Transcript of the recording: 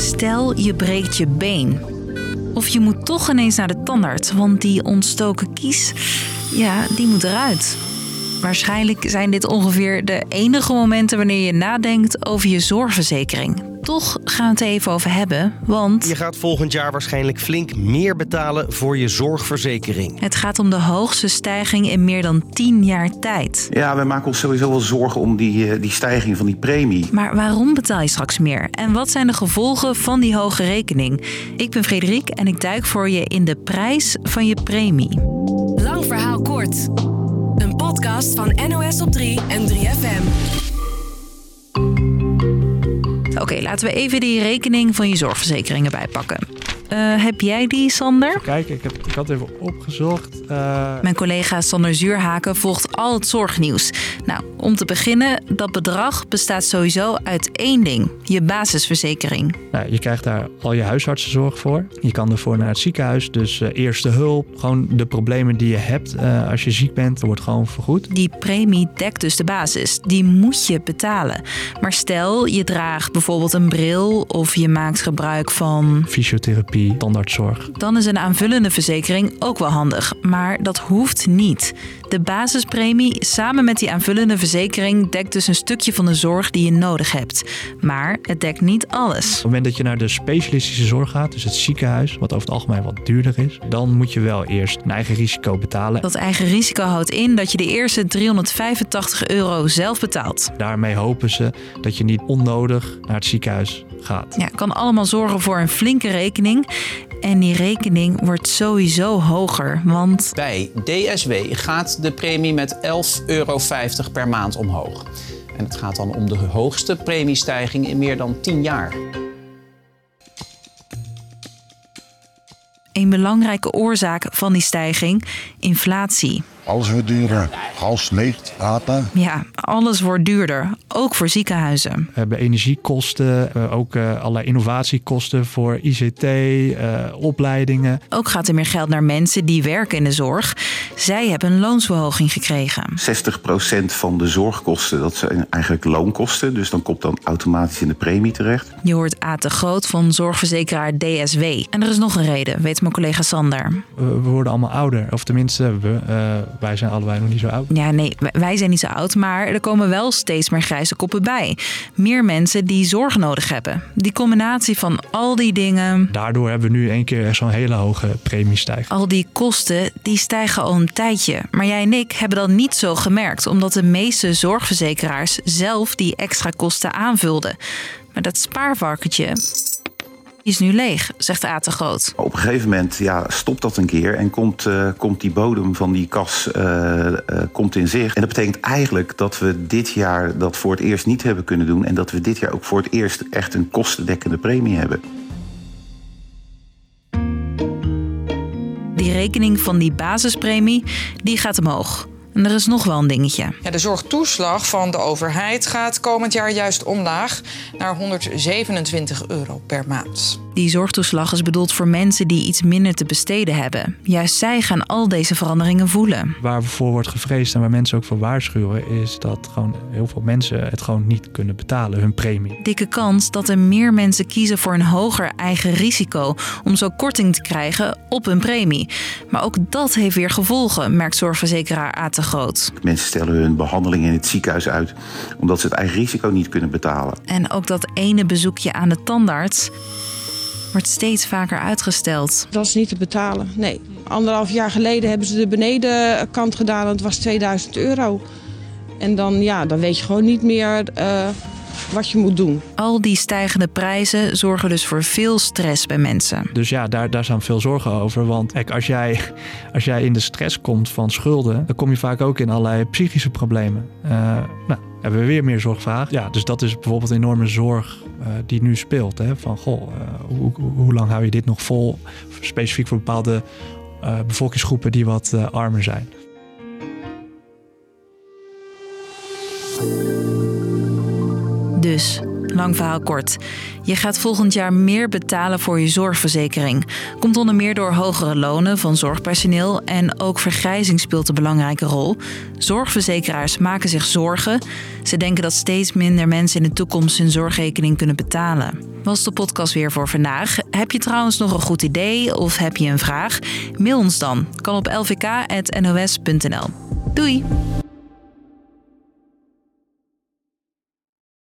Stel je breekt je been. Of je moet toch ineens naar de tandarts, want die ontstoken kies, ja, die moet eruit. Waarschijnlijk zijn dit ongeveer de enige momenten wanneer je nadenkt over je zorgverzekering. Toch gaan we het even over hebben, want Je gaat volgend jaar waarschijnlijk flink meer betalen voor je zorgverzekering. het gaat om de hoogste stijging in meer dan 10 jaar tijd. Ja, wij maken ons sowieso wel zorgen om die, eh, die stijging van die premie. Maar waarom betaal je straks meer? En wat zijn de gevolgen van die hoge rekening? Ik ben Frederik en ik duik voor je in de prijs van je premie. Lang verhaal kort. Een podcast van NOS op 3 en 3FM. Oké, laten we even die rekening van je zorgverzekeringen bijpakken. Eh, heb jij die, Sander? Kijk, ik, heb, ik had even opgezocht. Eh, Mijn collega Sander Zuurhaken volgt al het zorgnieuws. Nou, om te beginnen, dat bedrag bestaat sowieso uit één ding: je basisverzekering. nou, je krijgt daar al je huisartsenzorg voor. Je kan ervoor naar het ziekenhuis, dus eh, eerste hulp. Gewoon de problemen die je hebt als je ziek bent, wordt gewoon vergoed. Die premie dekt dus de basis. Die moet je betalen. Maar stel, je draagt bijvoorbeeld een bril of je maakt gebruik van. Fysiotherapie, tandartszorg. Dan is een aanvullende verzekering ook wel handig. Maar dat hoeft niet. De basispremie samen met die aanvullende verzekering dekt dus een stukje van de zorg die je nodig hebt. Maar het dekt niet alles. Op het moment dat je naar de specialistische zorg gaat, dus het ziekenhuis, wat over het algemeen wat duurder is, dan moet je wel eerst een eigen risico betalen. Dat eigen risico houdt in dat je de eerste 385 euro zelf betaalt. Daarmee hopen ze dat je niet onnodig naar het ziekenhuis gaat. Ja, kan allemaal zorgen voor een flinke rekening. En die rekening wordt sowieso hoger, want Bij DSW gaat de premie met 11,50 euro per maand omhoog. En het gaat dan om de hoogste premiestijging in meer dan 10 jaar. een belangrijke oorzaak van die stijging, inflatie. Alles wordt duurder. Gas, licht, water. Ja, alles wordt duurder, ook voor ziekenhuizen. We hebben energiekosten, ook eh, allerlei innovatiekosten voor ICT, eh, opleidingen. Ook gaat er meer geld naar mensen die werken in de zorg. Zij hebben een loonsverhoging gekregen. 60% van de zorgkosten, dat zijn eigenlijk loonkosten. Dus dan komt dan automatisch in de premie terecht. Je hoort A. te Groot van zorgverzekeraar DSW. En er is nog een reden, weet mijn collega Sander. We, we worden allemaal ouder, of tenminste, we, eh, wij zijn allebei nog niet zo oud. Ja, nee, wij- zijn niet zo oud, maar er komen wel steeds meer grijze koppen bij. Meer mensen die zorg nodig hebben. Die combinatie van al die dingen, Daardoor hebben we nu één keer echt zo'n hele hoge premiestijging. al die kosten, die stijgen al een tijdje. Maar jij en ik hebben dat niet zo gemerkt, omdat de meeste zorgverzekeraars zelf die extra kosten aanvulden. Maar dat spaarvarkentje is nu leeg, zegt A. te Groot. Op een gegeven moment ja, stopt dat een keer en komt, eh, komt die bodem van die kas eh, eh, komt in zicht. En dat betekent eigenlijk dat we dit jaar dat voor het eerst niet hebben kunnen doen. En dat we dit jaar ook voor het eerst echt een kostendekkende premie hebben. Die rekening van die basispremie, die gaat omhoog. En er is nog wel een dingetje. Ja, de zorgtoeslag van de overheid gaat komend jaar juist omlaag naar 127 euro per maand. Die zorgtoeslag is bedoeld voor mensen die iets minder te besteden hebben. Juist zij gaan al deze veranderingen voelen. Waar voor wordt gevreesd en waar mensen ook voor waarschuwen, is dat gewoon heel veel mensen het gewoon niet kunnen betalen, hun premie. Dikke kans dat er meer mensen kiezen voor een hoger eigen risico om zo korting te krijgen op hun premie. Maar ook dat heeft weer gevolgen, merkt zorgverzekeraar A. te Groot. Mensen stellen hun behandeling in het ziekenhuis uit omdat ze het eigen risico niet kunnen betalen. En ook dat ene bezoekje aan de tandarts wordt steeds vaker uitgesteld. Dat is niet te betalen, nee. Anderhalf jaar geleden hebben ze de benedenkant gedaan. Dat was 2000 euro. En dan, ja, dan weet je gewoon niet meer eh, wat je moet doen. Al die stijgende prijzen zorgen dus voor veel stress bij mensen. Dus ja, daar, daar zijn veel zorgen over. Want kijk, als jij, als jij in de stress komt van schulden, dan kom je vaak ook in allerlei psychische problemen. Eh, nou, hebben we weer meer zorgvraag. Ja, dus dat is bijvoorbeeld een enorme zorg eh, die nu speelt. Hè? Van, goh, eh, hoe, hoe- hoe lang hou je dit nog vol? Specifiek voor bepaalde eh, bevolkingsgroepen die wat eh, armer zijn. Dus Lang verhaal kort. Je gaat volgend jaar meer betalen voor je zorgverzekering. Komt onder meer door hogere lonen van zorgpersoneel en ook vergrijzing speelt een belangrijke rol. Zorgverzekeraars maken zich zorgen. Ze denken dat steeds minder mensen in de toekomst hun zorgrekening kunnen betalen. Was de podcast weer voor vandaag. Heb je trouwens nog een goed idee of heb je een vraag? Mail ons dan. Kan op lvk.nos.nl. Doei!